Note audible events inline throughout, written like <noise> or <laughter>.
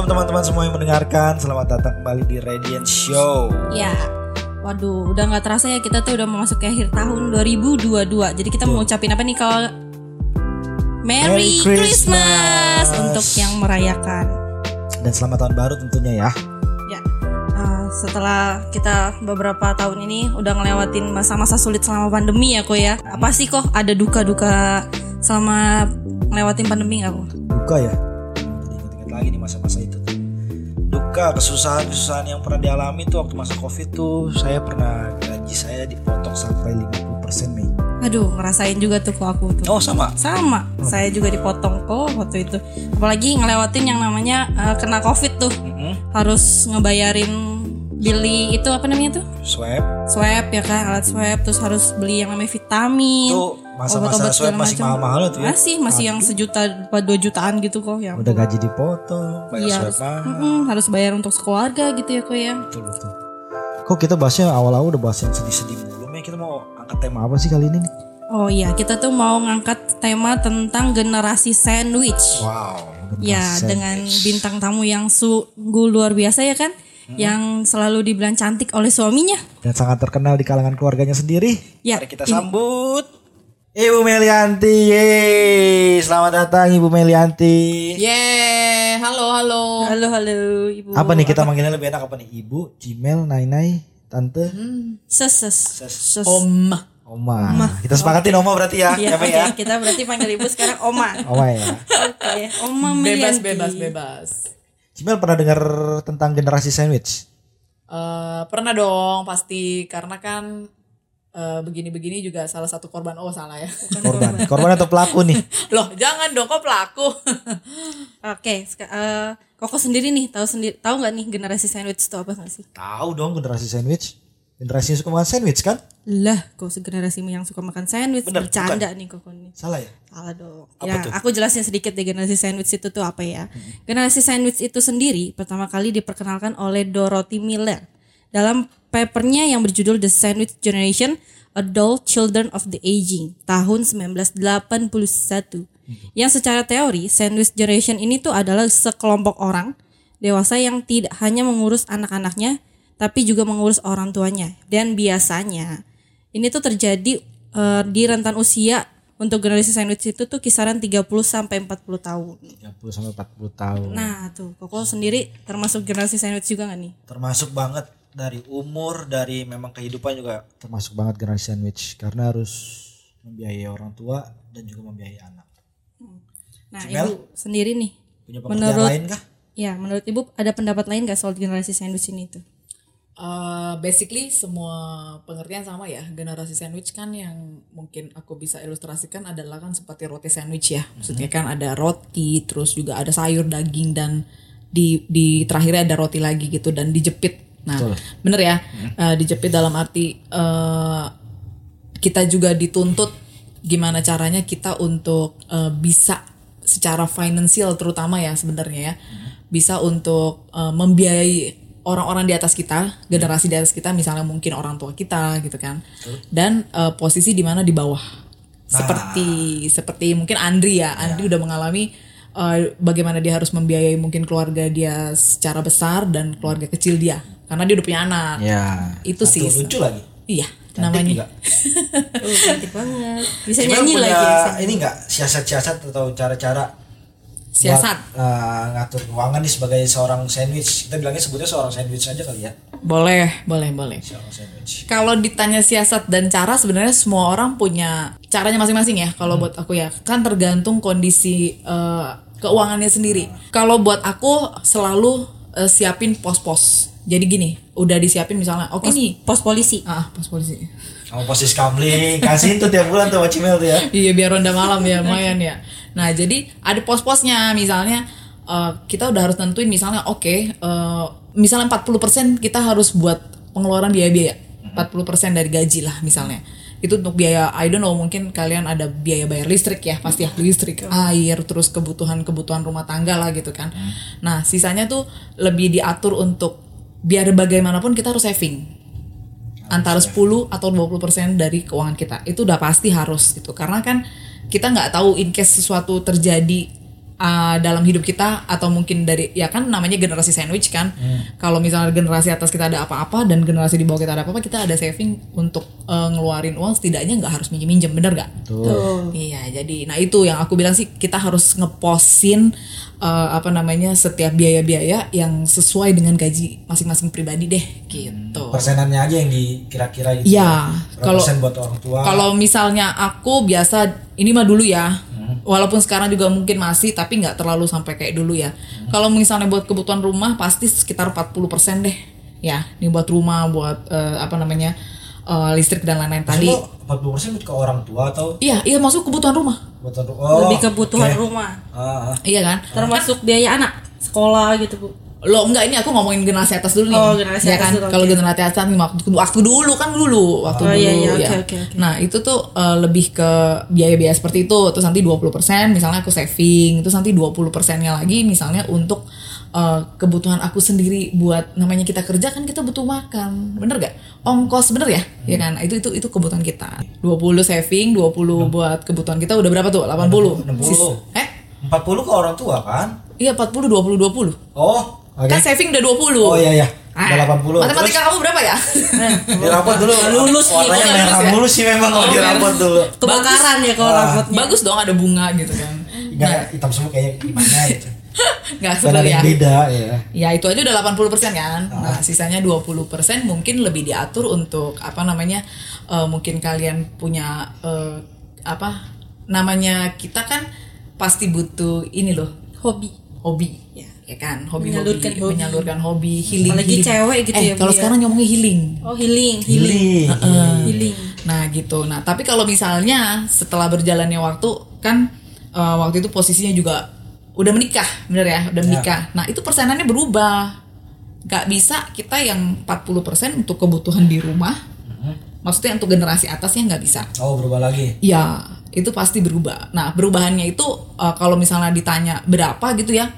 malam teman-teman semua yang mendengarkan. Selamat datang kembali di Radiant Show. Ya, waduh, udah nggak terasa ya kita tuh udah mau masuk ke akhir tahun 2022. Jadi kita mau ucapin apa nih kalau Merry, Merry Christmas. Christmas. untuk yang merayakan. Dan selamat tahun baru tentunya ya. Ya, uh, setelah kita beberapa tahun ini udah ngelewatin masa-masa sulit selama pandemi ya kok ya. Apa sih kok ada duka-duka selama ngelewatin pandemi nggak kok? Duka ya. Lagi di masa-masa tuh. Duka, kesusahan-kesusahan yang pernah dialami tuh waktu masa Covid tuh saya pernah gaji saya dipotong sampai 50% Mei. Aduh, ngerasain juga tuh kok aku tuh. Oh, sama. Sama, saya juga dipotong kok waktu itu. Apalagi ngelewatin yang namanya uh, kena covid tuh, Mm-mm. harus ngebayarin beli itu apa namanya tuh? Swab Swab ya kan, alat swab, terus harus beli yang namanya vitamin. itu masa-masa swab masih mahal-mahal tuh ya. Masih, masih yang sejuta, dua jutaan gitu kok yang. Udah gaji dipotong, bayar swab harus, mahal. Mm-mm, harus bayar untuk sekeluarga gitu ya kok ya. Betul betul. Kok kita bahasnya awal-awal udah bahas yang sedih-sedih mulu. Mei kita mau angkat tema apa sih kali ini nih? Oh iya, kita tuh mau ngangkat tema tentang generasi sandwich. Wow. Ya, dengan bintang tamu yang sungguh luar biasa ya kan? Yang selalu dibilang cantik oleh suaminya. Dan sangat terkenal di kalangan keluarganya sendiri. Ya, Mari kita sambut Ibu Melianti. Yeay. Selamat datang Ibu Melianti. Yeay, halo halo. Halo, halo, Ibu. Apa nih kita manggilnya lebih enak apa nih? Ibu, Cimel, Nainai, Tante, Ses, ses. Ses. Om. Oma. Kita sepakatin Oma berarti ya. Ya, Ya, Mei oke, ya. kita berarti panggil Ibu sekarang Oma. Oma ya. Oke, Oma Bebas Melianti. bebas bebas. Cimel pernah dengar tentang generasi sandwich? Eh, pernah dong pasti karena kan eh, begini-begini juga salah satu korban oh salah ya. <laughs> Korban. Korban atau pelaku nih? <laughs> Loh jangan dong kok pelaku. <laughs> Oke, seka- eh, Koko sendiri nih tahu sendiri tahu nggak nih generasi sandwich itu apa nggak sih? Tahu dong generasi sandwich. Generasi yang suka makan sandwich kan? Lah, kok generasi yang suka makan sandwich Bener, bercanda nih Koko nih. Salah ya? Salah dong. Apa ya, tuh? aku jelasin sedikit deh generasi sandwich itu tuh apa ya. Generasi sandwich itu sendiri pertama kali diperkenalkan oleh Dorothy Miller dalam papernya yang berjudul The Sandwich Generation: Adult Children of the Aging tahun 1981. Yang secara teori, sandwich generation ini tuh adalah sekelompok orang dewasa yang tidak hanya mengurus anak-anaknya tapi juga mengurus orang tuanya. Dan biasanya ini tuh terjadi eh, di rentan usia untuk generasi sandwich itu tuh kisaran 30 sampai 40 tahun. 30 sampai 40 tahun. Nah, tuh Koko sendiri termasuk generasi sandwich juga gak nih? termasuk banget dari umur dari memang kehidupan juga termasuk banget generasi sandwich karena harus membiayai orang tua dan juga membiayai anak Nah, Cimel? Ibu sendiri nih. punya Menurut lain kah ya, menurut Ibu ada pendapat lain gak soal generasi sandwich ini tuh? Eh, basically semua pengertian sama ya. Generasi sandwich kan yang mungkin aku bisa ilustrasikan adalah kan seperti roti sandwich ya. Maksudnya kan ada roti, terus juga ada sayur, daging dan di di terakhirnya ada roti lagi gitu dan dijepit. Nah, bener ya. Eh, dijepit dalam arti eh, kita juga dituntut gimana caranya kita untuk eh, bisa secara finansial terutama ya sebenarnya ya bisa untuk eh, membiayai orang-orang di atas kita generasi di atas kita misalnya mungkin orang tua kita gitu kan. Dan eh, posisi di mana di bawah. Seperti seperti mungkin Andri ya Andri udah mengalami eh, bagaimana dia harus membiayai mungkin keluarga dia secara besar dan keluarga kecil dia karena dia udah punya anak ya Itu sih. lucu lagi iya Cantik namanya juga. <laughs> Oh, cantik banget. Bisa Cimel nyanyi punya lagi. ya, ini enggak siasat-siasat atau cara-cara siasat buat, eh, ngatur keuangan nih sebagai seorang sandwich kita bilangnya sebutnya seorang sandwich aja kali ya boleh boleh boleh seorang sandwich Kalau ditanya siasat dan cara sebenarnya semua orang punya caranya masing-masing ya. Kalau buat aku ya kan tergantung kondisi eh, keuangannya sendiri. Kalau buat aku selalu eh, siapin pos-pos. Jadi gini, udah disiapin misalnya, oke nih, Pos polisi. ah pos polisi. sama posisi kamling kasihin tuh tiap bulan tuh sama Cimel tuh ya. <laughs> Iya biar ronda malam ya lumayan ya. Nah jadi ada pos-posnya misalnya eh, kita udah harus nentuin misalnya oke eh, misalnya 40% kita harus buat pengeluaran biaya-biaya. 40% dari gaji lah misalnya. Itu untuk biaya I don't know mungkin kalian ada biaya bayar listrik ya pasti ya listrik air terus kebutuhan-kebutuhan rumah tangga lah gitu kan. Nah sisanya tuh lebih diatur untuk biar bagaimanapun kita harus saving. Antara 10 atau 20% dari keuangan kita. Itu udah pasti harus gitu. Karena kan kita nggak tahu in case sesuatu terjadi uh, dalam hidup kita atau mungkin dari ya kan namanya generasi sandwich kan. Kalau misalnya generasi atas kita ada apa-apa dan generasi di bawah kita ada apa-apa, kita ada saving untuk uh, ngeluarin uang setidaknya nggak harus minjem-minjem, bener gak? Tuh. Iya, jadi nah itu yang aku bilang sih kita harus ngeposin uh, apa namanya setiap biaya-biaya yang sesuai dengan gaji masing-masing pribadi deh gitu. Persenannya aja yang dikira-kira gitu. Iya, Berapa kalau persen buat orang tua. kalau misalnya aku biasa ini mah dulu ya. Walaupun sekarang juga mungkin masih tapi nggak terlalu sampai kayak dulu ya. Kalau misalnya buat kebutuhan rumah pasti sekitar 40% deh. Ya, ini buat rumah, buat eh, apa namanya? eh, listrik dan lain-lain tadi. Maksud lo 40% ke orang tua atau Iya, iya masuk kebutuhan rumah. orang oh, Lebih kebutuhan rumah. Ah, ah. Iya kan? Termasuk biaya anak sekolah gitu, Bu. Lo enggak ini aku ngomongin generasi atas dulu nih. Oh, generasi ya atas kan? dulu, Kalau oke. generasi atas nih waktu, waktu dulu kan dulu, waktu Oh, dulu iya, iya, ya. oke, oke, oke. Nah, itu tuh eh, lebih ke biaya-biaya seperti itu. Terus nanti 20% misalnya aku saving, terus nanti 20%-nya lagi misalnya untuk eh, kebutuhan aku sendiri buat namanya kita kerja kan kita butuh makan. Bener gak? Ongkos bener ya? Ya kan? Itu itu itu kebutuhan kita. 20 saving, 20 buat kebutuhan kita udah berapa tuh? 80. 60. Sis- eh? 40 ke orang tua kan? Iya 40 20 20. Oh, oke. Kan saving udah 20. Oh iya iya. Ah, Udah 80. Matematika kamu berapa ya? Di rapot dulu. <laughs> Lulus nih, Warnanya merah lulus ya? mulu sih memang kalau di rapot dulu. Kebakaran ya kalau rapotnya. Bagus dong ada bunga gitu kan. Enggak hitam semua kayaknya gimana <laughs> gitu. Nggak sebel ada ya. beda ya. Ya itu aja udah 80% kan. Nah, sisanya 20% mungkin lebih diatur untuk apa namanya? eh, mungkin kalian punya eh, apa namanya kita kan pasti butuh ini loh, Hobi. hobi. Ya, ya kan, hobi Menyalurkan hobi. menyalurkan hobi, healing. Apalagi healing. cewek gitu eh, ya, Kalau ya. sekarang ngomongnya healing. Oh, healing, Healing. Healing. Nah gitu. Nah tapi kalau misalnya setelah berjalannya waktu kan eh, waktu itu posisinya juga udah menikah, bener ya, udah menikah. Nah itu persenannya berubah. Gak bisa kita yang 40% untuk kebutuhan di rumah. Maksudnya untuk generasi atasnya nggak bisa. Oh, berubah lagi. Ya itu pasti berubah. Nah perubahannya itu eh, kalau misalnya ditanya berapa gitu ya.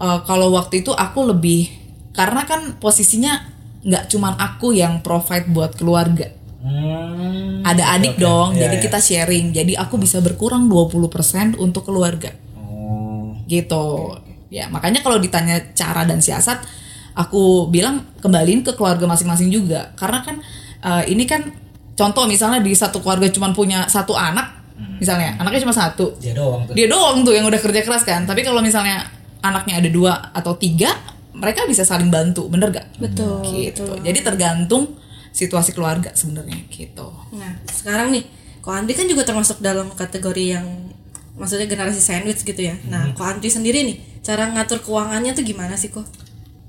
Eh, kalau waktu itu aku lebih karena kan posisinya nggak cuman aku yang provide buat keluarga. Hmm. ada adik Oke, dong iya, jadi iya. kita sharing. Jadi aku bisa berkurang 20% untuk keluarga. Oh. gitu. Ya makanya kalau ditanya cara dan siasat aku bilang kembaliin ke keluarga masing-masing juga. Karena kan eh, ini kan contoh misalnya di satu keluarga cuma punya satu anak misalnya anaknya cuma satu. Dia doang tuh. dia doang tuh yang udah kerja keras kan. Tapi kalau misalnya anaknya ada dua atau tiga mereka bisa saling bantu bener gak Betul, gitu betul. jadi tergantung situasi keluarga sebenarnya gitu Nah, sekarang nih, Ko Andri kan juga termasuk dalam kategori yang maksudnya generasi sandwich gitu ya. Nah, Ko Andri sendiri nih, cara ngatur keuangannya tuh gimana sih, Ko?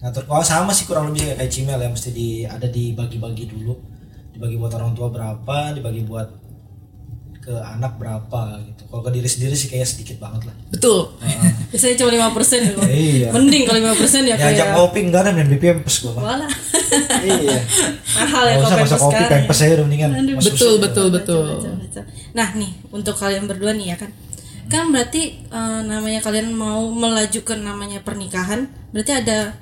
Ngatur keuangan sama sih kurang lebih kayak Cimel ya mesti di ada dibagi-bagi dulu. Dibagi buat orang tua berapa, dibagi buat ke anak berapa gitu. Kalau ke diri sendiri sih kayaknya sedikit banget lah. betul Biasanya <laughs> cuma 5% ya, Ko. <laughs> Iya. Mending kalau 5% ya Diajak kayak ngopi enggak ada main BPM pes gua mah. Walah. iya. <laughs> Mahal ya usah masa kopi sekarang. pempes aja udah mendingan. Mas betul betul betul. Nah nih untuk kalian berdua nih ya kan, kan berarti eh, namanya kalian mau melaju ke namanya pernikahan, berarti ada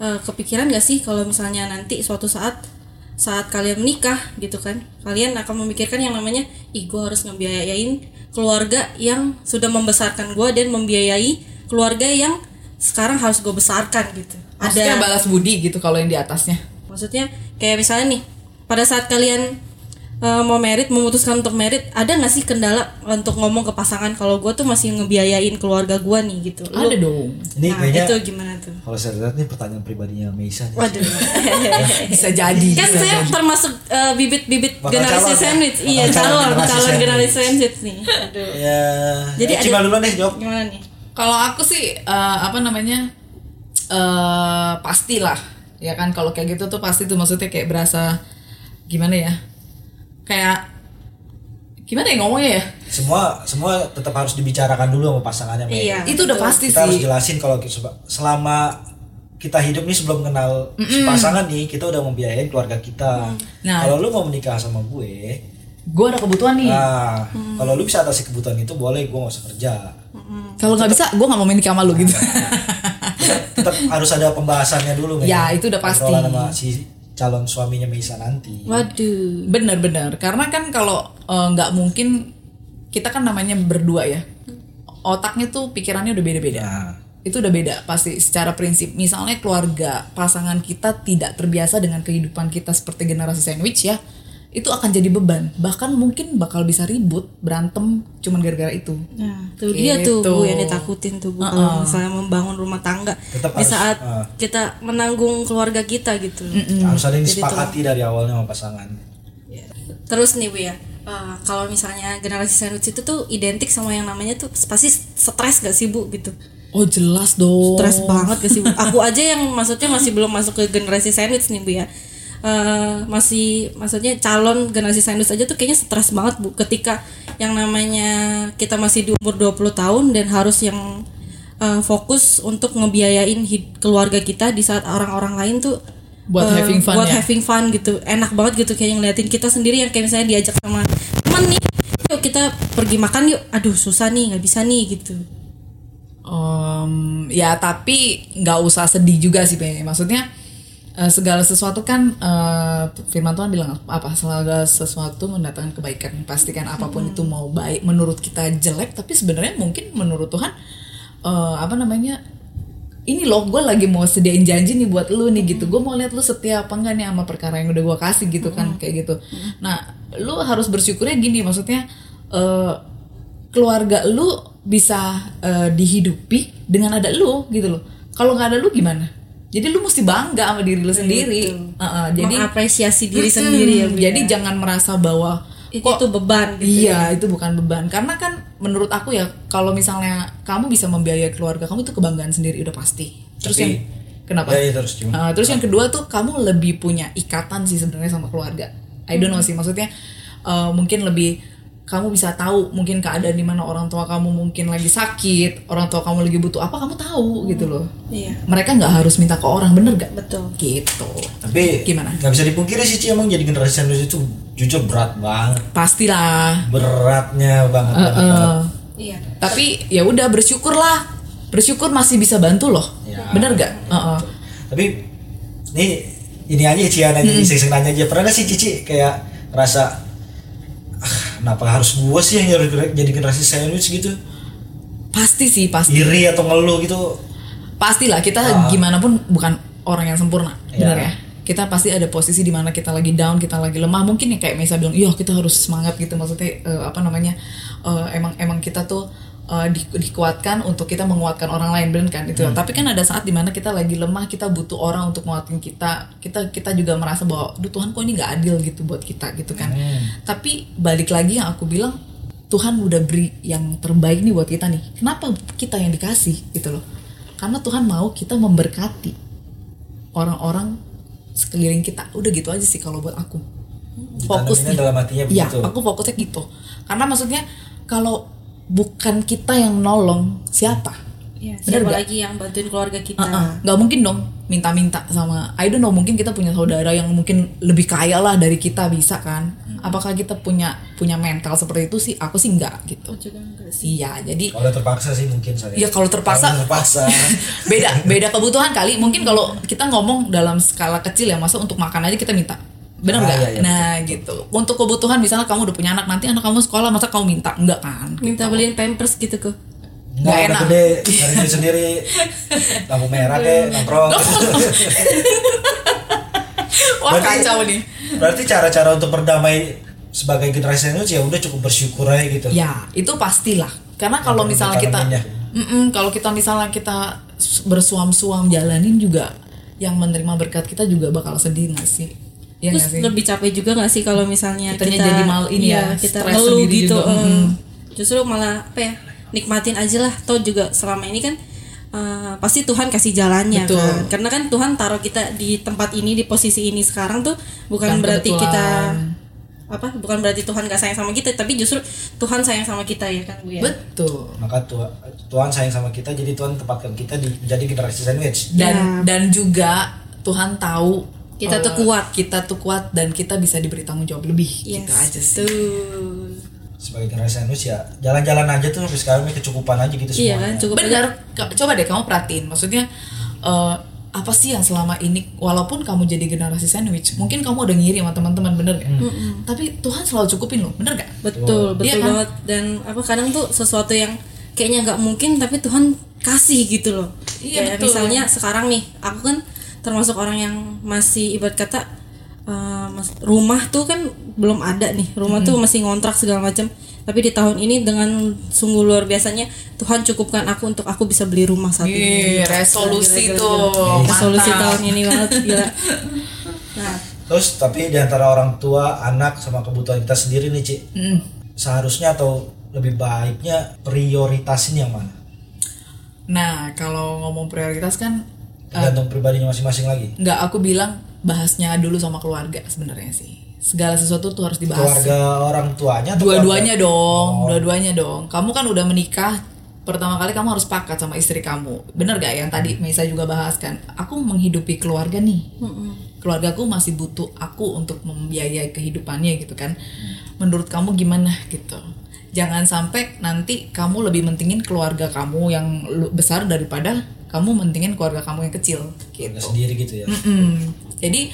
eh, kepikiran gak sih kalau misalnya nanti suatu saat saat kalian menikah gitu kan, kalian akan memikirkan yang namanya, ih gue harus ngebiayain keluarga yang sudah membesarkan gue dan membiayai keluarga yang sekarang harus gue besarkan gitu. maksudnya balas budi gitu kalau yang di atasnya Maksudnya kayak misalnya nih, pada saat kalian eh, mau merit, memutuskan untuk merit, ada nggak sih kendala untuk ngomong ke pasangan kalau gue tuh masih ngebiayain keluarga gue nih gitu? Lu- ada dong Ini nah kayaknya itu gimana tuh? kalau saya lihat nih pertanyaan pribadinya Meisa nih. Waduh. <laughs> bisa jadi kan bisa saya jadi. termasuk eh, bibit-bibit Bakal generasi calon ya? sandwich. Iya calon calon, generasi sandwich. nih. Aduh. Ya. Jadi ada- Cimel dulu nih jawab. Gimana nih? kalau aku sih eh, apa namanya eh pastilah ya kan kalau kayak gitu tuh pasti tuh maksudnya kayak berasa gimana ya kayak gimana ya ngomongnya ya Semua semua tetap harus dibicarakan dulu sama pasangannya. Mei. Iya. itu udah pasti kita harus sih jelasin kalau kita- selama kita hidup nih sebelum kenal si pasangan nih kita udah membiayain keluarga kita. Nah. Kalau lu mau menikah sama gue, gue ada kebutuhan nih nah kalau lu bisa atasi kebutuhan itu boleh, gue gak usah kerja. kalau nggak bisa gue nggak mau menikah sama lu gitu Tetap harus ada pembahasannya dulu. Mei. Ya, itu udah pasti. Sama si calon suaminya Meisa nanti. Waduh. bener-bener karena kan kalau eh, nggak mungkin kita kan namanya berdua ya otaknya tuh pikirannya udah beda-beda Nah. itu udah beda pasti secara prinsip misalnya keluarga pasangan kita tidak terbiasa dengan kehidupan kita seperti generasi sandwich ya itu akan jadi beban bahkan mungkin bakal bisa ribut berantem cuman gara-gara itu Nah, tuh dia tuh Gitu. bu yang ditakutin tuh bu kalau misalnya membangun rumah tangga Tetap di harus, saat uh. kita menanggung keluarga kita gitu. harus ada yang disepakati dari awalnya sama pasangan Terus nih bu ya, eh, kalau misalnya generasi sandwich itu tuh identik sama yang namanya tuh pasti stres gak sih bu gitu? oh jelas dong Stres banget gak sih bu? Aku aja yang maksudnya masih belum masuk ke generasi sandwich nih bu ya. Eh, masih maksudnya calon generasi sandwich aja tuh kayaknya stres banget bu ketika yang namanya kita masih di umur 20 tahun dan harus yang eh, fokus untuk ngebiayain hid- keluarga kita di saat orang-orang lain tuh Buat eh, having fun buat ya? having fun gitu enak banget gitu kayak ngeliatin kita sendiri yang kayak misalnya diajak sama temen nih yuk kita pergi makan yuk aduh susah nih nggak bisa nih gitu Em, ya tapi nggak usah sedih juga sih Be. maksudnya eh, segala sesuatu kan eh, firman Tuhan bilang apa segala sesuatu mendatangkan kebaikan. Pastikan apa pun itu mau baik menurut kita jelek tapi sebenarnya mungkin menurut Tuhan eh, apa namanya ini loh gue lagi mau sediain janji nih buat lu nih gitu. Gue mau lihat lu setia apa enggak nih sama perkara yang udah gue kasih gitu kan kayak gitu. Nah lu harus bersyukurnya gini maksudnya eh, keluarga lu bisa eh, dihidupi dengan ada lu gitu loh. Kalau nggak ada lu gimana jadi lu mesti bangga sama diri lu sendiri Heeh, jadi mengapresiasi diri sendiri ya Bu, ya. jadi jangan merasa bahwa itu kok tuh beban gitu Iya, itu bukan beban. Karena kan menurut aku ya, kalau misalnya kamu bisa membiayai keluarga kamu itu kebanggaan sendiri udah pasti. Terus Tapi- yang kenapa? ya, ya terus cuma Uh, terus yang kedua tuh kamu lebih punya ikatan sih sebenarnya sama keluarga. I don't know sih, maksudnya uh, mungkin lebih kamu bisa tahu mungkin keadaan di mana orang tua kamu mungkin lagi sakit, orang tua kamu lagi butuh apa kamu tahu gitu loh. iya Mereka nggak harus minta ke orang, bener gak? betul Gitu. tapi Gimana? nggak bisa dipungkiri sih Ci, emang jadi generasi sandwich itu jujur berat banget Pastilah. beratnya banget, banget, banget. Uh, iya tapi ya udah bersyukurlah bersyukur masih bisa bantu loh Ya. bener gak Heeh. tapi ini ini aja Ci ya nanya iseng nanya aja pernah gak sih Cici kayak rasa kenapa harus gua sih yang jadi- jadi generasi sandwich gitu? Pasti sih pasti. Iri atau ngeluh gitu. Pastilah kita Ah. gimana pun bukan orang yang sempurna Ya. bener ya? Kita pasti ada posisi di mana kita lagi down kita lagi lemah. Mungkin ya kayak Mesa bilang iya kita harus semangat gitu. Maksudnya eh, apa namanya eh, emang emang kita tuh eh, di- dikuatkan untuk kita menguatkan orang lain bener kan? Itu. Tapi kan ada saat di mana kita lagi lemah kita butuh orang untuk menguatkan kita. Kita kita juga merasa bahwa Duh Tuhan kok ini nggak adil gitu buat kita gitu kan. Tapi balik lagi yang aku bilang Tuhan udah beri yang terbaik nih buat kita nih. Kenapa kita yang dikasih gitu loh? Karena Tuhan mau kita memberkati orang-orang sekeliling kita. Udah gitu aja sih kalau buat aku. Ditanaminnya dalam hatinya Iya, begitu. aku fokusnya gitu. Karena maksudnya kalau bukan kita yang nolong, siapa? Iya, Bener siapa nggak? lagi yang bantuin keluarga kita? Nggak mungkin dong minta-minta sama I don't know mungkin kita punya saudara yang mungkin lebih kaya lah dari kita bisa kan? Apakah kita punya punya mental seperti itu sih? Aku sih enggak gitu. Juga enggak sih. Iya jadi kalau terpaksa sih mungkin saya ya. Kalau terpaksa. Kalau terpaksa. <laughs> Beda beda kebutuhan kali. Mungkin kalau kita ngomong dalam skala kecil ya masa untuk makan aja kita minta benar Ah, nggak? iya, iya, nah gitu. Untuk kebutuhan misalnya kamu udah punya anak nanti anak kamu sekolah masa kamu minta? Enggak kan? Minta beliin pampers gitu kok. Nggak Nggak enak. gede. Dari diri sendiri. Lampu merah kayak nongkrong. <laughs> Wah Berarti- kacau nih. berarti cara-cara untuk berdamai sebagai generasi sandwich ya udah cukup bersyukur aja gitu. Ya itu pastilah. Karena kalau misalnya kita ditanaminnya. Mm-mm, kalau kita misalnya kita bersuam-suam jalanin juga yang menerima berkat kita juga bakal sedih nggak sih ya terus sih lebih capek juga gak sih kalau misalnya Kitanya kita jadi mal ini iya, ya, kita stres ngeluh sendiri gitu juga, eh. mm. justru malah apa ya nikmatin aja lah toh juga selama ini kan eh, pasti Tuhan kasih jalannya Betul. kan karena kan Tuhan taruh kita di tempat ini di posisi ini sekarang tuh bukan Bukan berarti kebetulan. kita apa bukan berarti Tuhan gak sayang sama kita tapi justru Tuhan sayang sama kita ya kan Bu ya betul maka Tuhan, Tuhan sayang sama kita jadi Tuhan tempatkan kita di, menjadi generasi sandwich dan dan juga Tuhan tahu Ya. Kita tuh eh, kuat. kita tuh kuat dan kita bisa diberi tanggung jawab lebih. Gitu aja sih. tuh sebagai generasi sandwich ya jalan-jalan aja tuh sampai sekarang ini kecukupan aja gitu iya semuanya. kan cukup benar coba deh kamu perhatiin maksudnya eh, apa sih yang selama ini walaupun kamu jadi generasi sandwich mungkin kamu udah ngiri sama teman-teman bener gak? tapi Tuhan selalu cukupin loh bener gak betul. betul Iya kan? banget. Dan apa kadang tuh sesuatu yang kayaknya nggak mungkin tapi Tuhan kasih gitu loh. Iya, Kayak betul. misalnya sekarang nih aku kan termasuk orang yang masih ibarat kata eh, mas- rumah tuh kan belum ada nih rumah tuh masih ngontrak segala macam tapi di tahun ini dengan sungguh luar biasanya Tuhan cukupkan aku untuk aku bisa beli rumah saat ini Ih, resolusi Gila, gila, tuh. gila. resolusi Mantap. tahun ini banget gila nah Terus tapi di antara orang tua, anak sama kebutuhan kita sendiri nih, Ci. Hmm. Seharusnya atau lebih baiknya prioritasin yang mana? Nah, kalau ngomong prioritas kan Tergantung pribadinya masing-masing lagi. nggak aku bilang bahasnya dulu sama keluarga sebenarnya sih. Segala sesuatu tuh harus dibahas. Keluarga orang tuanya atau Dua-duanya dong, Oh. dua-duanya dong. Kamu kan udah menikah, pertama kali kamu harus pakat sama istri kamu. Bener gak yang tadi Meisa juga bahas kan? Aku menghidupi keluarga nih. Keluargaku masih butuh aku untuk membiayai kehidupannya gitu kan. Menurut kamu gimana gitu? Jangan sampai nanti kamu lebih mentingin keluarga kamu yang besar daripada kamu mentingin keluarga kamu yang kecil gitu. sendiri gitu ya. Mm-mm. Jadi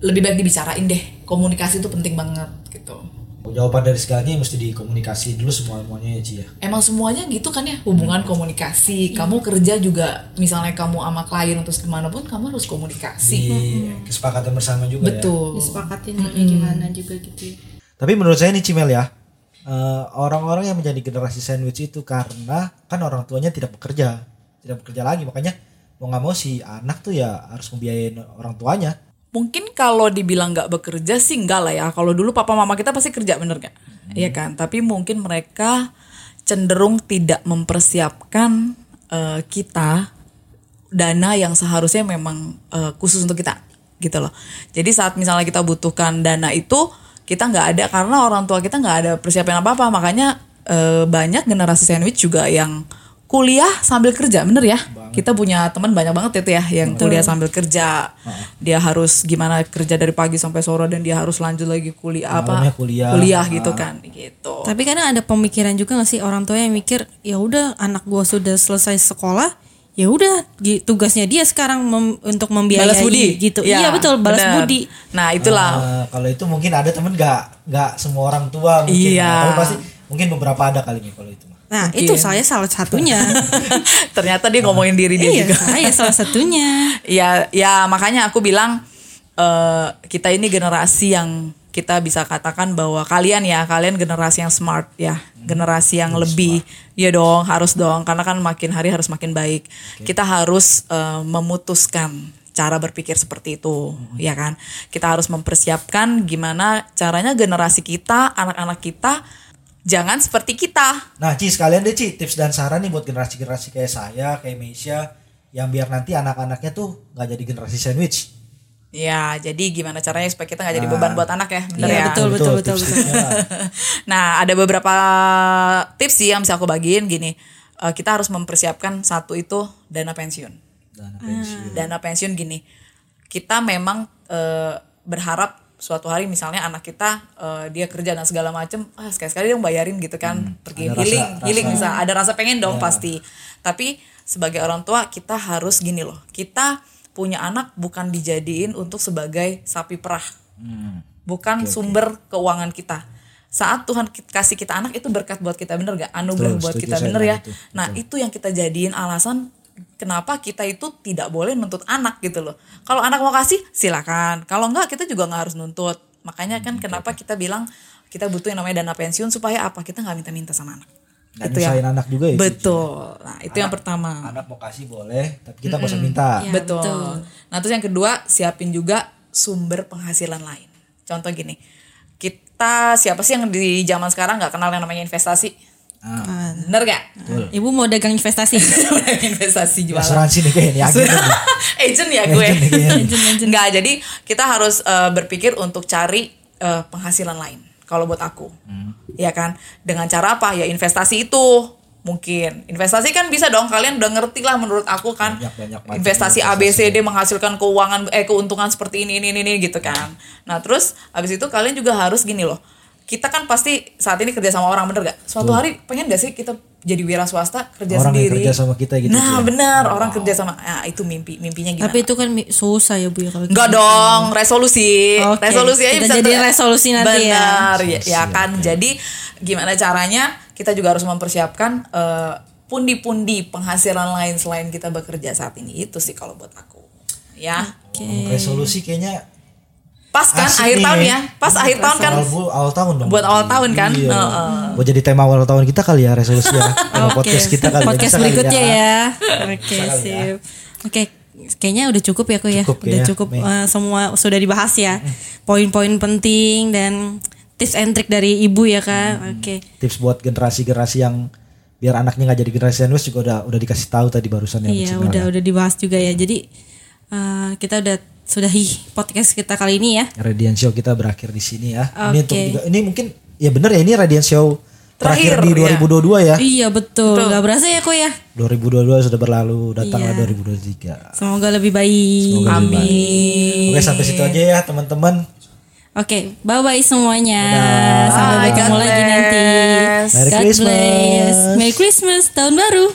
lebih baik dibicarain deh. Komunikasi itu penting banget gitu. Jawaban dari segalanya mesti dikomunikasi dulu semua-muanya ya, Ci ya. Emang semuanya gitu kan ya hubungan komunikasi. Kamu kerja juga misalnya kamu sama klien atau ke mana pun kamu harus komunikasi. Di kesepakatan bersama juga ya. Betul. disepakatin kayak gimana juga gitu ya. Tapi menurut saya nih Cimel ya, eh, orang-orang yang menjadi generasi sandwich itu karena kan orang tuanya tidak bekerja, tidak bekerja lagi, makanya mau nggak mau si anak tuh ya harus membiayain orang tuanya. Mungkin kalau dibilang nggak bekerja sih enggak lah ya. Kalau dulu papa mama kita pasti kerja bener gak? Iya kan. Tapi mungkin mereka cenderung tidak mempersiapkan eh, kita dana yang seharusnya memang eh, khusus untuk kita gitu loh. Jadi saat misalnya kita butuhkan dana itu kita nggak ada karena orang tua kita nggak ada persiapan apa apa makanya eh, banyak generasi sandwich juga yang kuliah sambil kerja bener ya? Kita punya teman banyak banget itu ya yang kuliah sambil kerja. Dia harus gimana kerja dari pagi sampai sore dan dia harus lanjut lagi kuliah apa? Malamnya kuliah. gitu kan gitu. Tapi kadang ada pemikiran juga gak sih orang tua yang mikir ya udah anak gua sudah selesai sekolah ya udah tugasnya dia sekarang mem- untuk membiayai balas budi. gitu. Ya, iya betul balas bener. budi. nah itulah. Eh, kalau itu mungkin ada temen nggak nggak semua orang tua mungkin, Iya. tapi pasti mungkin beberapa ada kali nih kalau itu. mah. Nah itu saya salah satunya. <laughs> ternyata dia ngomongin diri dia iya juga saya salah satunya. <laughs> ya ya makanya aku bilang eh kita ini generasi yang kita bisa katakan bahwa kalian ya kalian generasi yang smart ya generasi yang lebih ya dong harus dong karena kan makin hari harus makin baik kita harus eh, memutuskan cara berpikir seperti itu ya kan kita harus mempersiapkan gimana caranya generasi kita anak-anak kita jangan seperti kita Nah Ci sekalian deh Ci tips dan saran nih buat generasi-generasi kayak saya, kayak Meisha yang biar nanti anak-anaknya tuh nggak jadi generasi sandwich. ya jadi gimana caranya supaya kita nggak jadi beban buat anak ya bener Iya, ya betul, betul, betul, lah. <laughs> Nah, ada beberapa tips sih yang bisa aku bagiin gini. Eh, kita harus mempersiapkan satu itu dana pensiun. Dana pensiun. Dana pensiun gini. Kita memang eh, berharap suatu hari misalnya anak kita eh, dia kerja dan segala macem ah sekali-sekali dia bayarin gitu kan pergi Ada healing rasa- healing rasa- bisa ada rasa pengen dong pasti tapi sebagai orang tua kita harus gini loh kita punya anak bukan dijadiin untuk sebagai sapi perah Hmm. bukan sumber keuangan kita. Saat Tuhan kasih kita anak itu berkat buat kita bener gak? Anugerah buat kita bener ya. itu. Nah itu yang kita jadiin alasan kenapa kita itu tidak boleh nuntut anak gitu loh. Kalau anak mau kasih silakan. Kalau enggak kita juga nggak harus nuntut. Makanya kan kenapa kita bilang kita butuh yang namanya dana pensiun supaya apa? Kita nggak minta-minta sama anak. Nggak Itu ya. nyusahin anak juga ya. Betul. Nah itu yang pertama. Anak mau kasih boleh, tapi kita nggak usah minta. Ya, betul. betul. Nah terus yang kedua siapin juga sumber penghasilan lain. Contoh gini, kita siapa sih yang di zaman sekarang nggak kenal yang namanya investasi? Ah, Bener gak? Ibu mau dagang investasi. <laughs> investasi jualan. asuransi nih kayaknya. <laughs> Agent ya gue. Agent nih kayaknya. Nggak, jadi kita harus eh, berpikir untuk cari eh, penghasilan lain. Kalau buat aku, ya kan? Dengan cara apa? Ya investasi itu mungkin. Investasi kan bisa dong. Kalian udah ngerti lah menurut aku kan. Banyak- banyak investasi. ABCD menghasilkan keuangan eh keuntungan seperti ini ini ini, ini gitu kan. Nah terus habis itu kalian juga harus gini loh. Kita kan pasti saat ini kerja sama orang bener gak? Suatu hari pengen gak sih kita jadi wira swasta kerja Orang sendiri. kerja sama kita gitu, Nah, ya. benar, orang kerja sama ah, itu mimpi mimpinya gimana? Tapi itu kan susah ya Bu ya kalau Enggak gitu. dong, resolusi. Oke, Resolusi aja kita bisa ter- resolusi nanti ya. Benar, ya, ya kan. Jadi gimana caranya? Kita juga harus mempersiapkan eh, pundi-pundi penghasilan lain selain kita bekerja saat ini. Itu sih kalau buat aku. Ya. Hmm, resolusi kayaknya Pas kan asik akhir nih. tahun ya. Pas akhir tahun kan awal, bu- awal tahun dong. buat awal tahun kan. Iya. Heeh. Buat jadi tema awal tahun kita kali ya resolusi ya. <laughs> Tema Oke, podcast kita kali ya. podcast kali berikutnya ya. Oke, kali ya. sip. Oke, kayaknya udah cukup ya kok ya. Cukup udah kayaknya, cukup eh, semua sudah dibahas ya. Poin-poin penting dan tips and trick dari ibu ya kan. Oke. Tips buat generasi-generasi yang biar anaknya nggak jadi generasi sandwich juga udah udah dikasih tahu tadi barusan ya. Iya, udah ya. udah dibahas juga ya. Jadi eh, kita udah sudahi podcast kita kali ini ya. Radiant Show kita berakhir di sini ya. Ini untuk juga ini mungkin ya bener ya ini Radiant Show terakhir, Terakhir, di ya. 2022 ya. Iya betul, nggak berasa ya kok ya. 2022 sudah berlalu, datanglah Iya. 2023. Semoga lebih baik. Semoga lebih baik. Amin. Oke sampai situ aja ya teman-teman. Oke, bye bye semuanya. Sampai Bye, bertemu God lagi nanti. Merry God Christmas. bless. Merry Christmas, tahun baru.